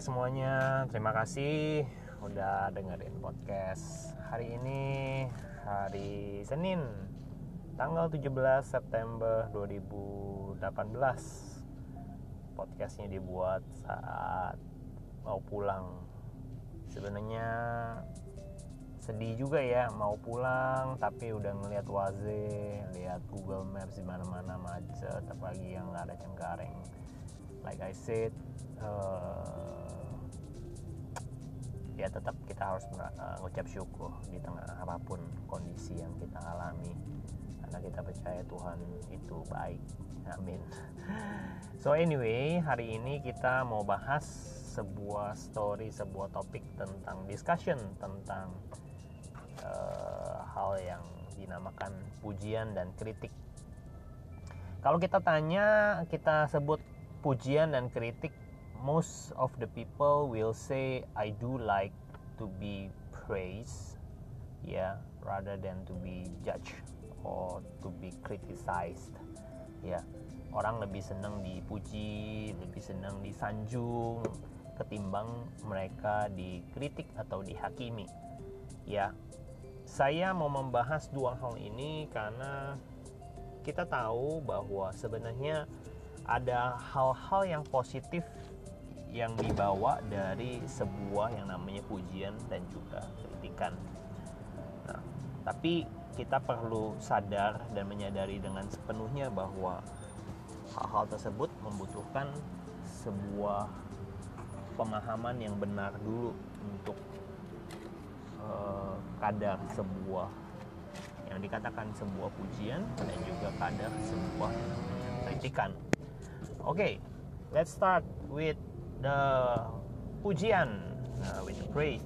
Semuanya, terima kasih udah dengerin podcast hari ini hari Senin tanggal 17 September 2018. Podcastnya dibuat saat mau pulang. Sebenarnya sedih juga ya mau pulang tapi udah ngeliat Waze, lihat Google Maps di mana-mana macet, apalagi yang nggak ada cengkareng like I said uh, ya tetap kita harus mengucap syukur di tengah apa pun kondisi yang kita alami. Karena kita percaya Tuhan itu baik. Amin. So anyway hari ini kita mau bahas sebuah story sebuah topik tentang discussion tentang uh, hal yang dinamakan pujian dan kritik. Kalau kita tanya kita sebut pujian dan kritik most of the people will say I do like to be praised yeah rather than to be judged or to be criticized yeah. orang lebih senang dipuji lebih senang disanjung ketimbang mereka dikritik atau dihakimi ya saya mau membahas dua hal ini karena kita tahu bahwa sebenarnya ada hal-hal yang positif yang dibawa dari sebuah yang namanya pujian dan juga kritikan. Nah, tapi kita perlu sadar dan menyadari dengan sepenuhnya bahwa hal-hal tersebut membutuhkan sebuah pemahaman yang benar dulu untuk uh, kadar sebuah yang dikatakan sebuah pujian dan juga kadar sebuah kritikan. Oke, okay, let's start with the pujian, uh, with the praise.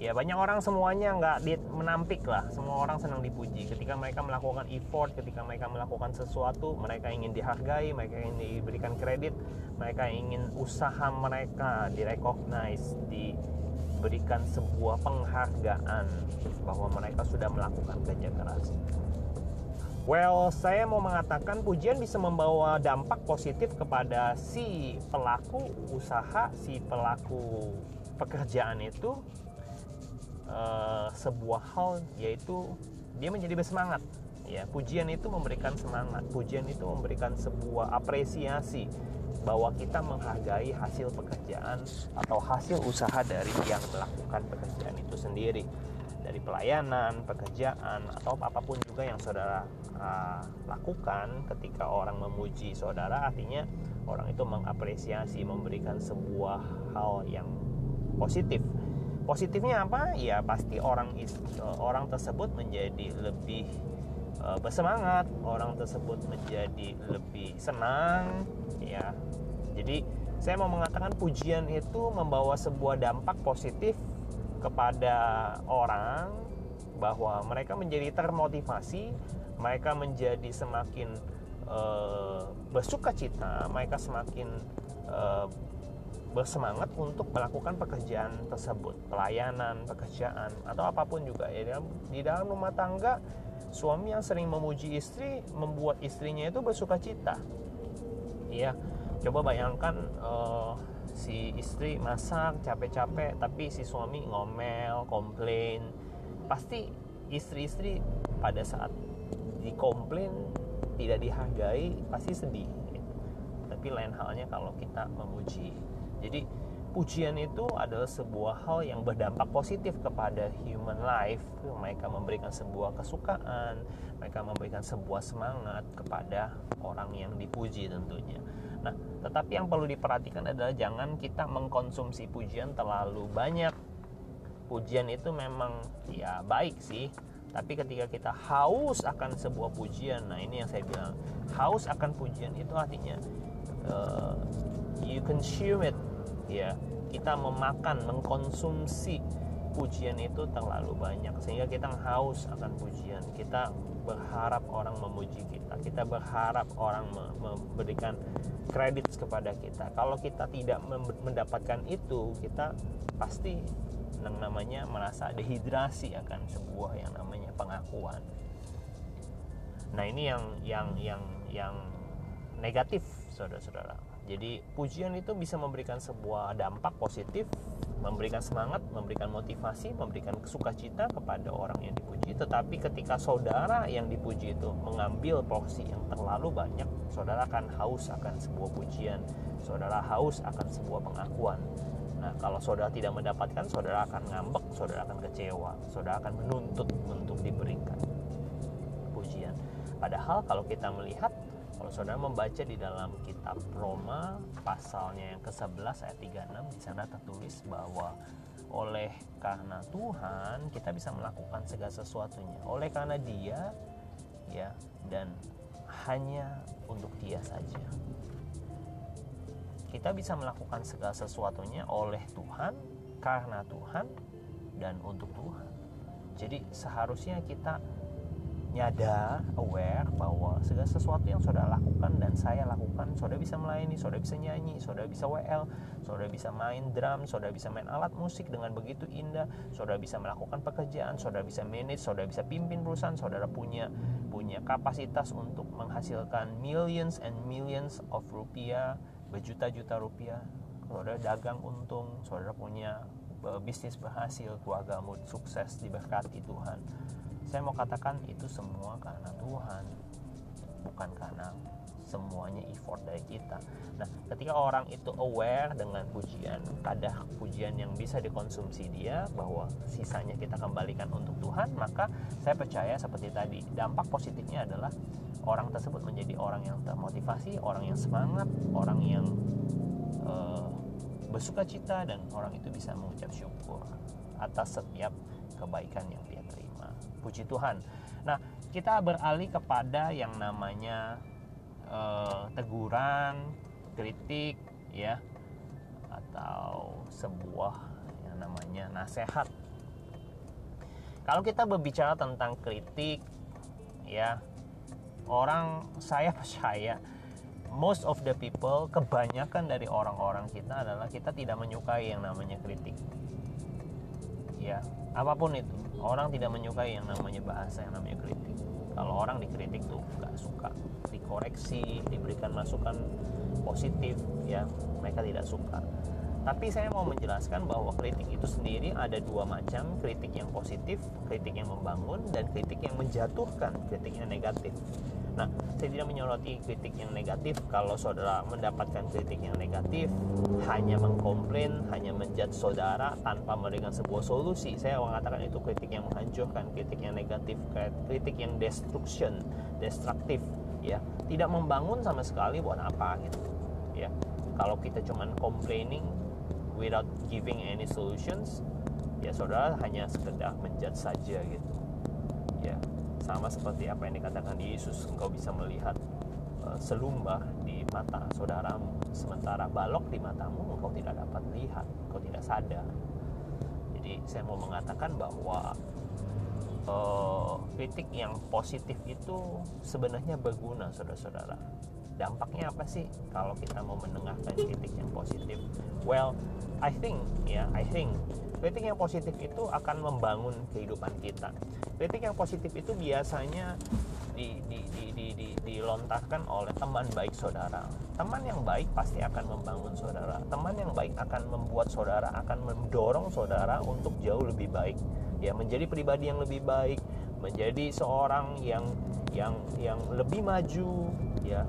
Ya banyak orang semuanya nggak menampik lah. Semua orang senang dipuji. Ketika mereka melakukan effort, ketika mereka melakukan sesuatu, mereka ingin dihargai, mereka ingin diberikan kredit, mereka ingin usaha mereka direcognize, diberikan sebuah penghargaan bahwa mereka sudah melakukan kerja keras. Well, saya mau mengatakan pujian bisa membawa dampak positif kepada si pelaku usaha, si pelaku pekerjaan itu uh, sebuah hal yaitu dia menjadi bersemangat. Ya, pujian itu memberikan semangat, pujian itu memberikan sebuah apresiasi bahwa kita menghargai hasil pekerjaan atau hasil usaha dari yang melakukan pekerjaan itu sendiri dari pelayanan, pekerjaan atau apa pun juga yang saudara uh, lakukan ketika orang memuji saudara artinya orang itu mengapresiasi memberikan sebuah hal yang positif. Positifnya apa? Ya pasti orang uh, orang tersebut menjadi lebih uh, bersemangat, orang tersebut menjadi lebih senang ya. Jadi saya mau mengatakan pujian itu membawa sebuah dampak positif kepada orang bahwa mereka menjadi termotivasi, mereka menjadi semakin uh, bersuka cita, mereka semakin uh, bersemangat untuk melakukan pekerjaan tersebut, pelayanan, pekerjaan atau apa pun juga ya di dalam rumah tangga suami yang sering memuji istri membuat istrinya itu bersuka cita. Iya, coba bayangkan uh, si istri masak capek-capek tapi si suami ngomel komplain pasti istri-istri pada saat dikomplain tidak dihargai pasti sedih gitu. tapi lain halnya kalau kita memuji jadi pujian itu adalah sebuah hal yang berdampak positif kepada human life. Mereka memberikan sebuah kesukaan, mereka memberikan sebuah semangat kepada orang yang dipuji tentunya. Nah, tetapi yang perlu diperhatikan adalah jangan kita mengkonsumsi pujian terlalu banyak. Pujian itu memang ya baik sih, tapi ketika kita haus akan sebuah pujian, nah ini yang saya bilang, haus akan pujian itu artinya uh, you consume it, ya. Kita memakan, mengkonsumsi pujian itu terlalu banyak sehingga kita haus akan pujian. Kita berharap orang memuji kita. Kita berharap orang memberikan kredit kepada kita. Kalau kita tidak mendapatkan itu kita pasti yang namanya merasa dehidrasi akan sebuah yang namanya pengakuan. Nah ini yang yang yang yang negatif saudara-saudara jadi pujian itu bisa memberikan sebuah dampak positif memberikan semangat, memberikan motivasi, memberikan sukacita kepada orang yang dipuji. Tetapi ketika saudara yang dipuji itu mengambil porsi yang terlalu banyak, saudara akan haus akan sebuah pujian, saudara haus akan sebuah pengakuan. Nah, kalau saudara tidak mendapatkan, saudara akan ngambek, saudara akan kecewa, saudara akan menuntut untuk diberikan pujian. Padahal kalau kita melihat kalau saudara membaca di dalam kitab Roma pasalnya yang ke-11 ayat 36 di sana tertulis bahwa oleh karena Tuhan kita bisa melakukan segala sesuatunya. Oleh karena Dia ya dan hanya untuk Dia saja. Kita bisa melakukan segala sesuatunya oleh Tuhan, karena Tuhan dan untuk Tuhan. Jadi seharusnya kita nyadar, aware bahwa segala sesuatu yang saudara lakukan dan saya lakukan, saudara bisa melayani, saudara bisa nyanyi, saudara bisa WL, saudara bisa main drum, saudara bisa main alat musik dengan begitu indah, saudara bisa melakukan pekerjaan, saudara bisa manage, saudara bisa pimpin perusahaan, saudara punya punya kapasitas untuk menghasilkan millions and millions of rupiah, berjuta-juta rupiah, saudara dagang untung, saudara punya eh, bisnis berhasil, keluargamu sukses diberkati Tuhan saya mau katakan itu semua karena Tuhan bukan karena semuanya effort dari kita. Nah, ketika orang itu aware dengan pujian, kadar pujian yang bisa dikonsumsi dia bahwa sisanya kita kembalikan untuk Tuhan, maka saya percaya seperti tadi, dampak positifnya adalah orang tersebut menjadi orang yang termotivasi, orang yang semangat, orang yang uh, bersuka cita dan orang itu bisa mengucap syukur atas setiap kebaikan yang. Puji Tuhan. Nah, kita beralih kepada yang namanya uh, teguran, kritik, ya, atau sebuah yang namanya nasihat. Kalau kita berbicara tentang kritik, ya, orang saya percaya most of the people, kebanyakan dari orang-orang kita adalah kita tidak menyukai yang namanya kritik ya apa pun itu orang tidak menyukai yang namanya bahasa yang namanya kritik. Kalau orang dikritik tuh nggak suka dikoreksi diberikan masukan positif ya mereka tidak suka tapi saya mau menjelaskan bahwa kritik itu sendiri ada dua macam kritik yang positif kritik yang membangun dan kritik yang menjatuhkan kritik yang negatif Nah, saya tidak menyoroti kritik yang negatif. Kalau saudara mendapatkan kritik yang negatif, hanya mengkomplain, hanya menjat saudara tanpa memberikan sebuah solusi, saya mengatakan itu kritik yang menghancurkan, kritik yang negatif, kritik yang destruction, destruktif, ya, tidak membangun sama sekali buat apa gitu, ya. Kalau kita cuman complaining without giving any solutions, ya saudara hanya sekedar menjat saja gitu, ya sama seperti apa yang dikatakan Yesus engkau bisa melihat uh, selumbar di mata saudaramu sementara balok di matamu engkau tidak dapat lihat engkau tidak sadar. Jadi saya mau mengatakan bahwa uh, kritik yang positif itu sebenarnya berguna saudara-saudara dampaknya apa sih kalau kita mau mendengarkan kritik yang positif? Well I think ya yeah, I think kritik yang positif itu akan membangun kehidupan kita. Kritik yang positif itu biasanya di, di, di, di, di, dilontarkan oleh teman baik saudara. Teman yang baik pasti akan membangun saudara. Teman yang baik akan membuat saudara akan mendorong saudara untuk jauh lebih baik. Ya menjadi pribadi yang lebih baik menjadi seorang yang yang yang lebih maju ya.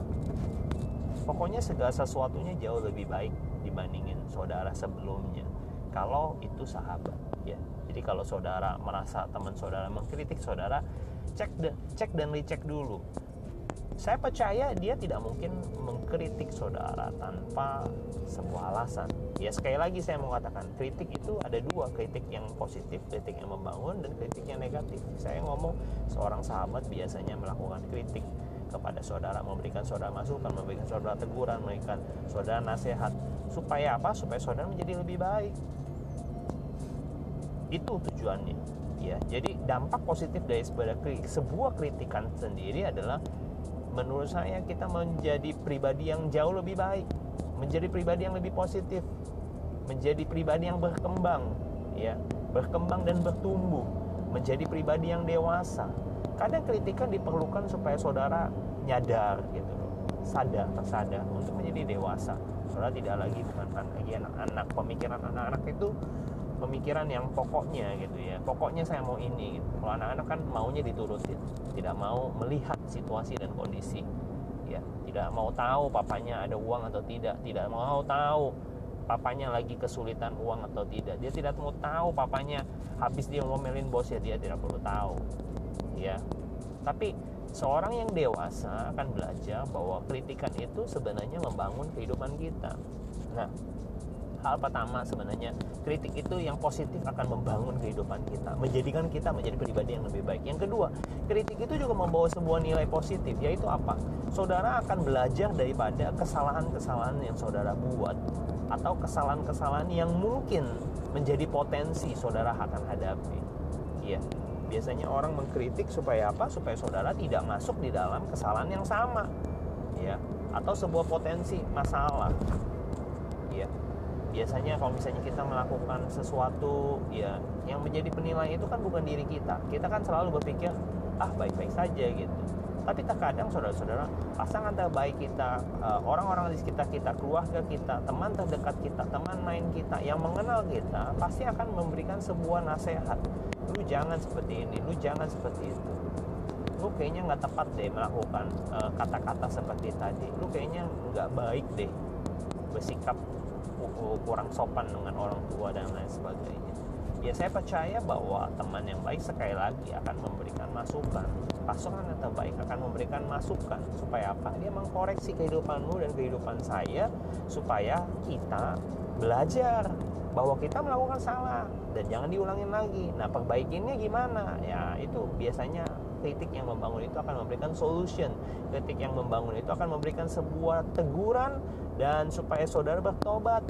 Pokoknya segala sesuatunya jauh lebih baik dibandingin saudara sebelumnya. Kalau itu sahabat ya. Jadi kalau saudara merasa teman saudara mengkritik saudara cek de, cek dan dicek dulu saya percaya dia tidak mungkin mengkritik saudara tanpa sebuah alasan. Ya sekali lagi saya mau katakan kritik itu ada dua kritik yang positif, kritik yang membangun dan kritik yang negatif. Saya ngomong seorang sahabat biasanya melakukan kritik kepada saudara, memberikan saudara masukan, memberikan saudara teguran, memberikan saudara nasihat. Supaya apa? Supaya saudara menjadi lebih baik. Itu tujuannya. Ya, jadi dampak positif dari sebuah kritikan sendiri adalah menurut saya kita menjadi pribadi yang jauh lebih baik, menjadi pribadi yang lebih positif, menjadi pribadi yang berkembang, ya, berkembang dan bertumbuh, menjadi pribadi yang dewasa, kadang kritikan diperlukan supaya saudara nyadar gitu sadar tersadar untuk menjadi dewasa. Saudara tidak lagi bukan lagi anak-anak pemikiran anak-anak itu pemikiran yang pokoknya gitu ya. Pokoknya saya mau ini gitu. kalau anak-anak kan maunya diturutin tidak mau melihat situasi dan kondisi ya. Tidak mau tahu papanya ada uang atau tidak. Tidak mau tahu papanya lagi kesulitan uang atau tidak. Dia tidak mau tahu papanya habis dia ngomelin bosnya dia tidak perlu tahu ya. Tapi seorang yang dewasa akan belajar bahwa kritikan itu sebenarnya membangun kehidupan kita. Nah hal pertama sebenarnya. Kritik itu yang positif akan membangun kehidupan kita menjadikan kita menjadi pribadi yang lebih baik. Yang kedua kritik itu juga membawa sebuah nilai positif yaitu apa? Saudara akan belajar daripada kesalahan-kesalahan yang saudara buat atau kesalahan-kesalahan yang mungkin menjadi potensi saudara akan hadapi. Ya biasanya orang mengkritik supaya apa? Supaya saudara tidak masuk di dalam kesalahan yang sama. Ya atau sebuah potensi masalah biasanya kalau misalnya kita melakukan sesuatu ya yang menjadi penilai itu kan bukan diri kita. Kita kan selalu berpikir ah baik-baik saja gitu. Tapi terkadang saudara-saudara pasangan terbaik kita eh, orang-orang di sekitar kita keluarga kita teman terdekat kita teman main kita yang mengenal kita pasti akan memberikan sebuah nasihat. Lu jangan seperti ini lu jangan seperti itu. Lu kayaknya nggak tepat deh melakukan eh, kata-kata seperti tadi. Lu kayaknya nggak baik deh bersikap kurang sopan dengan orang tua dan lain sebagainya. Ya saya percaya bahwa teman yang baik sekali lagi akan memberikan masukan. Pasangan yang terbaik akan memberikan masukan. Supaya apa? Dia mengkoreksi kehidupanmu dan kehidupan saya supaya kita belajar bahwa kita melakukan salah dan jangan diulangin lagi. Nah perbaikinnya gimana? Ya itu biasanya kritik yang membangun itu akan memberikan solution. Kritik yang membangun itu akan memberikan sebuah teguran dan supaya saudara bertobat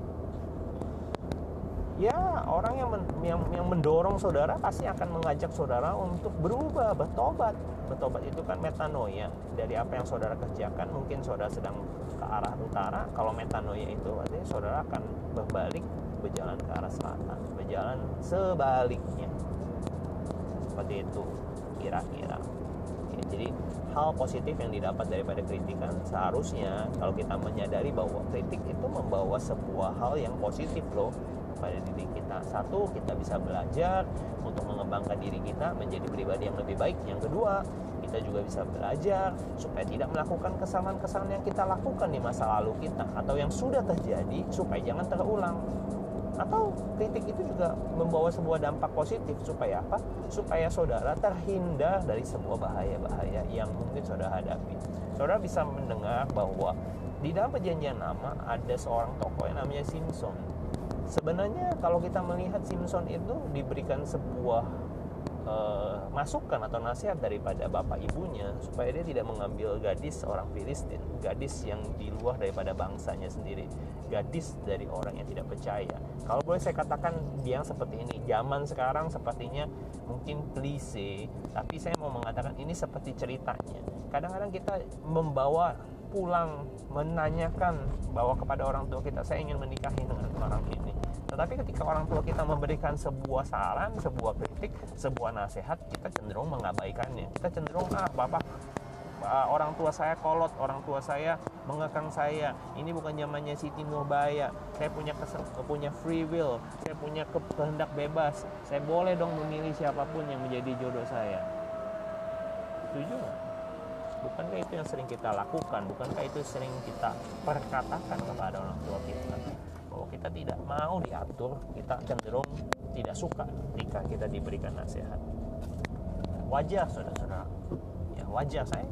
ya orang yang, men, yang yang mendorong saudara pasti akan mengajak saudara untuk berubah bertobat. Bertobat itu kan metanoia. Dari apa yang saudara kerjakan mungkin saudara sedang ke arah utara. Kalau metanoia itu artinya saudara akan berbalik berjalan ke arah selatan berjalan sebaliknya. Seperti itu kira-kira. Ya, jadi hal positif yang didapat daripada kritikan seharusnya kalau kita menyadari bahwa kritik itu membawa sebuah hal yang positif loh pada diri kita. Satu kita bisa belajar untuk mengembangkan diri kita menjadi pribadi yang lebih baik. Yang kedua kita juga bisa belajar supaya tidak melakukan kesalahan-kesalahan yang kita lakukan di masa lalu kita atau yang sudah terjadi supaya jangan terulang atau kritik itu juga membawa sebuah dampak positif supaya apa? Supaya saudara terhindar dari sebuah bahaya-bahaya yang mungkin saudara hadapi. Saudara bisa mendengar bahwa di dalam perjanjian lama ada seorang tokoh yang namanya Simpson. Sebenarnya kalau kita melihat Simpson itu diberikan sebuah uh, masukan atau nasihat daripada bapak ibunya supaya dia tidak mengambil gadis orang Filistin, gadis yang di luar daripada bangsanya sendiri, gadis dari orang yang tidak percaya. Kalau boleh saya katakan dia seperti ini, zaman sekarang sepertinya mungkin klise, tapi saya mau mengatakan ini seperti ceritanya. Kadang-kadang kita membawa pulang menanyakan bahwa kepada orang tua kita saya ingin menikahi dengan orang ini tetapi ketika orang tua kita memberikan sebuah saran, sebuah kritik, sebuah nasihat, kita cenderung mengabaikannya. Kita cenderung ah bapak uh, orang tua saya kolot, orang tua saya mengekang saya. Ini bukan zamannya Siti Nurbaya. Saya punya punya free will, saya punya kehendak bebas. Saya boleh dong memilih siapa pun yang menjadi jodoh saya. Setuju nggak? Bukankah itu yang sering kita lakukan? Bukankah itu sering kita perkatakan kepada orang tua kita? bahwa kita tidak mau diatur kita cenderung tidak suka ketika kita diberikan nasihat wajar saudara-saudara ya saya saya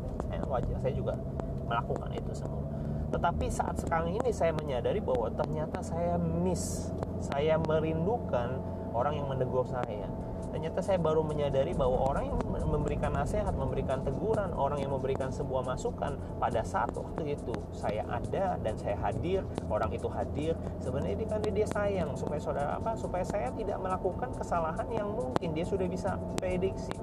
wajar saya juga melakukan itu semua tetapi saat sekarang ini saya menyadari bahwa ternyata saya miss saya merindukan orang yang menegur saya ternyata saya baru menyadari bahwa orang yang memberikan nasihat, memberikan teguran, orang yang memberikan sebuah masukan pada saat waktu itu saya ada dan saya hadir, orang itu hadir, sebenarnya ini karena dia sayang supaya saudara apa? Supaya saya tidak melakukan kesalahan yang mungkin dia sudah bisa prediksi.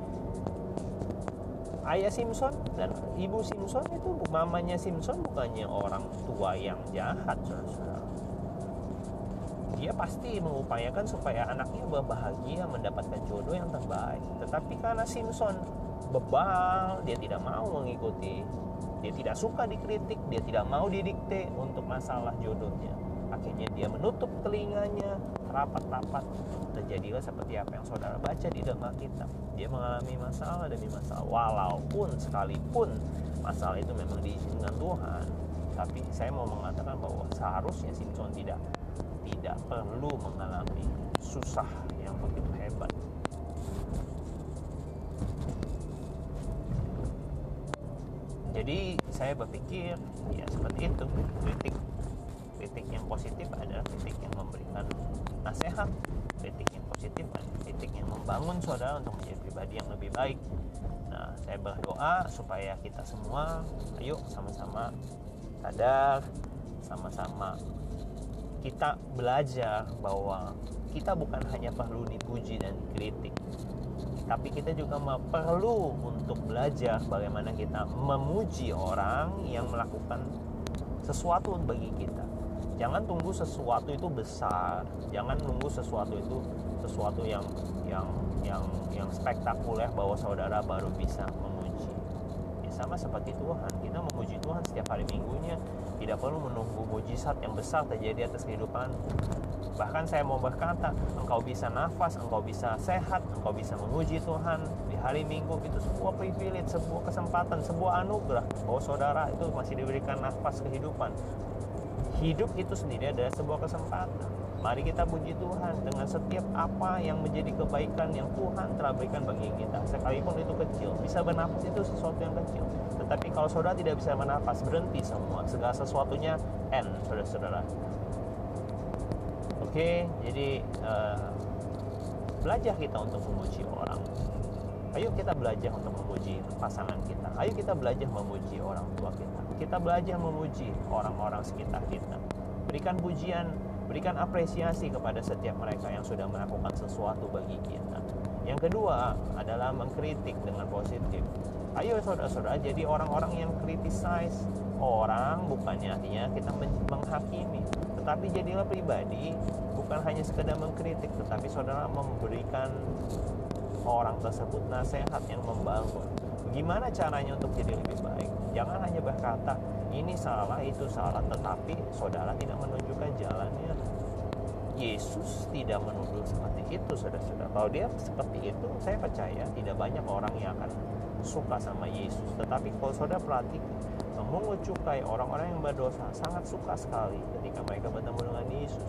Ayah Simpson dan ibu Simpson itu mamanya Simpson bukannya orang tua yang jahat, saudara dia pasti mengupayakan supaya anaknya berbahagia mendapatkan jodoh yang terbaik. Tetapi karena Simpson bebal dia tidak mau mengikuti. Dia tidak suka dikritik dia tidak mau didikte untuk masalah jodohnya. Akhirnya dia menutup telinganya rapat-rapat terjadilah seperti apa yang saudara baca di dalam Alkitab. Dia mengalami masalah demi masalah. Walaupun sekalipun masalah itu memang diizinkan Tuhan tapi saya mau mengatakan bahwa seharusnya Simpson tidak tidak perlu mengalami susah yang begitu hebat. Jadi saya berpikir ya seperti itu. Kritik kritik yang positif adalah kritik yang memberikan nasihat kritik yang positif adalah kritik yang membangun saudara untuk menjadi pribadi yang lebih baik nah saya berdoa supaya kita semua ayo sama-sama sadar sama-sama kita belajar bahwa kita bukan hanya perlu dipuji dan kritik tapi kita juga perlu untuk belajar bagaimana kita memuji orang yang melakukan sesuatu bagi kita. Jangan tunggu sesuatu itu besar, jangan tunggu sesuatu itu sesuatu yang yang yang yang spektakuler bahwa saudara baru bisa memuji. Ya, sama seperti Tuhan, kita memuji Tuhan setiap hari minggunya, tidak perlu menunggu mujizat yang besar terjadi atas kehidupan. Bahkan saya mau berkata, engkau bisa nafas, engkau bisa sehat, engkau bisa memuji Tuhan di hari Minggu. Itu sebuah privilege, sebuah kesempatan, sebuah anugerah bahwa saudara itu masih diberikan nafas kehidupan. Hidup itu sendiri adalah sebuah kesempatan. Mari kita puji Tuhan dengan setiap apa yang menjadi kebaikan yang Tuhan telah berikan bagi kita. Sekalipun itu kecil, bisa bernafas itu sesuatu yang kecil. Tetapi kalau saudara tidak bisa bernafas, berhenti semua. Segala sesuatunya end, saudara-saudara. Oke, jadi uh, belajar kita untuk memuji orang. Ayo kita belajar untuk memuji pasangan kita. Ayo kita belajar memuji orang tua kita. Kita belajar memuji orang-orang sekitar kita. Berikan pujian, berikan apresiasi kepada setiap mereka yang sudah melakukan sesuatu bagi kita. Yang kedua adalah mengkritik dengan positif. Ayo saudara-saudara jadi orang-orang yang criticize orang bukannya artinya kita menghakimi tetapi jadilah pribadi bukan hanya sekedar mengkritik tetapi saudara memberikan orang tersebut nasihat yang membangun. Gimana caranya untuk jadi lebih baik? Jangan hanya berkata ini salah itu salah tetapi saudara tidak menunjukkan jalannya. Yesus tidak menuduh seperti itu saudara-saudara. Kalau dia seperti itu saya percaya tidak banyak orang yang akan suka sama Yesus. Tetapi kalau saudara perhatikan memungut cukai orang-orang yang berdosa sangat suka sekali ketika mereka bertemu dengan Yesus.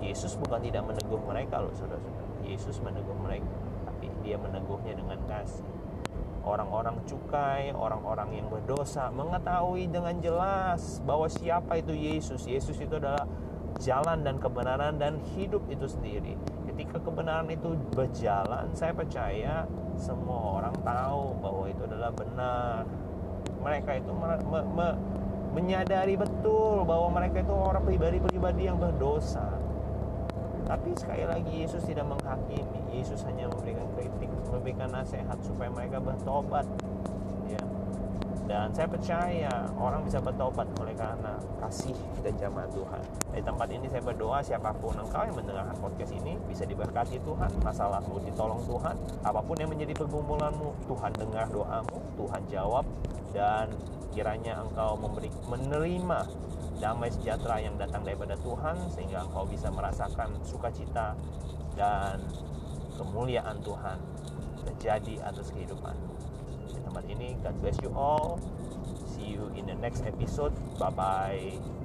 Yesus bukan tidak meneguh mereka loh saudara-saudara. Yesus meneguh mereka, tapi dia meneguhnya dengan kasih. Orang-orang cukai, orang-orang yang berdosa mengetahui dengan jelas bahwa siapa itu Yesus. Yesus itu adalah jalan dan kebenaran dan hidup itu sendiri. Ketika kebenaran itu berjalan, saya percaya semua orang tahu bahwa itu adalah benar mereka itu me, me, me, menyadari betul bahwa mereka itu orang pribadi-pribadi yang berdosa. Tapi sekali lagi Yesus tidak menghakimi. Yesus hanya memberikan kritik, memberikan nasihat supaya mereka bertobat. Ya. Dan saya percaya orang bisa bertobat oleh karena kasih dan jamaah Tuhan. Di tempat ini saya berdoa siapa pun engkau yang mendengarkan podcast ini bisa diberkati Tuhan, masalahmu ditolong Tuhan, apa pun yang menjadi pergumulanmu, Tuhan dengar doamu, Tuhan jawab dan kiranya engkau memberi menerima damai sejahtera yang datang daripada Tuhan sehingga engkau bisa merasakan sukacita dan kemuliaan Tuhan terjadi atas kehidupan. Di tempat ini God bless you all. See you in the next episode. Bye bye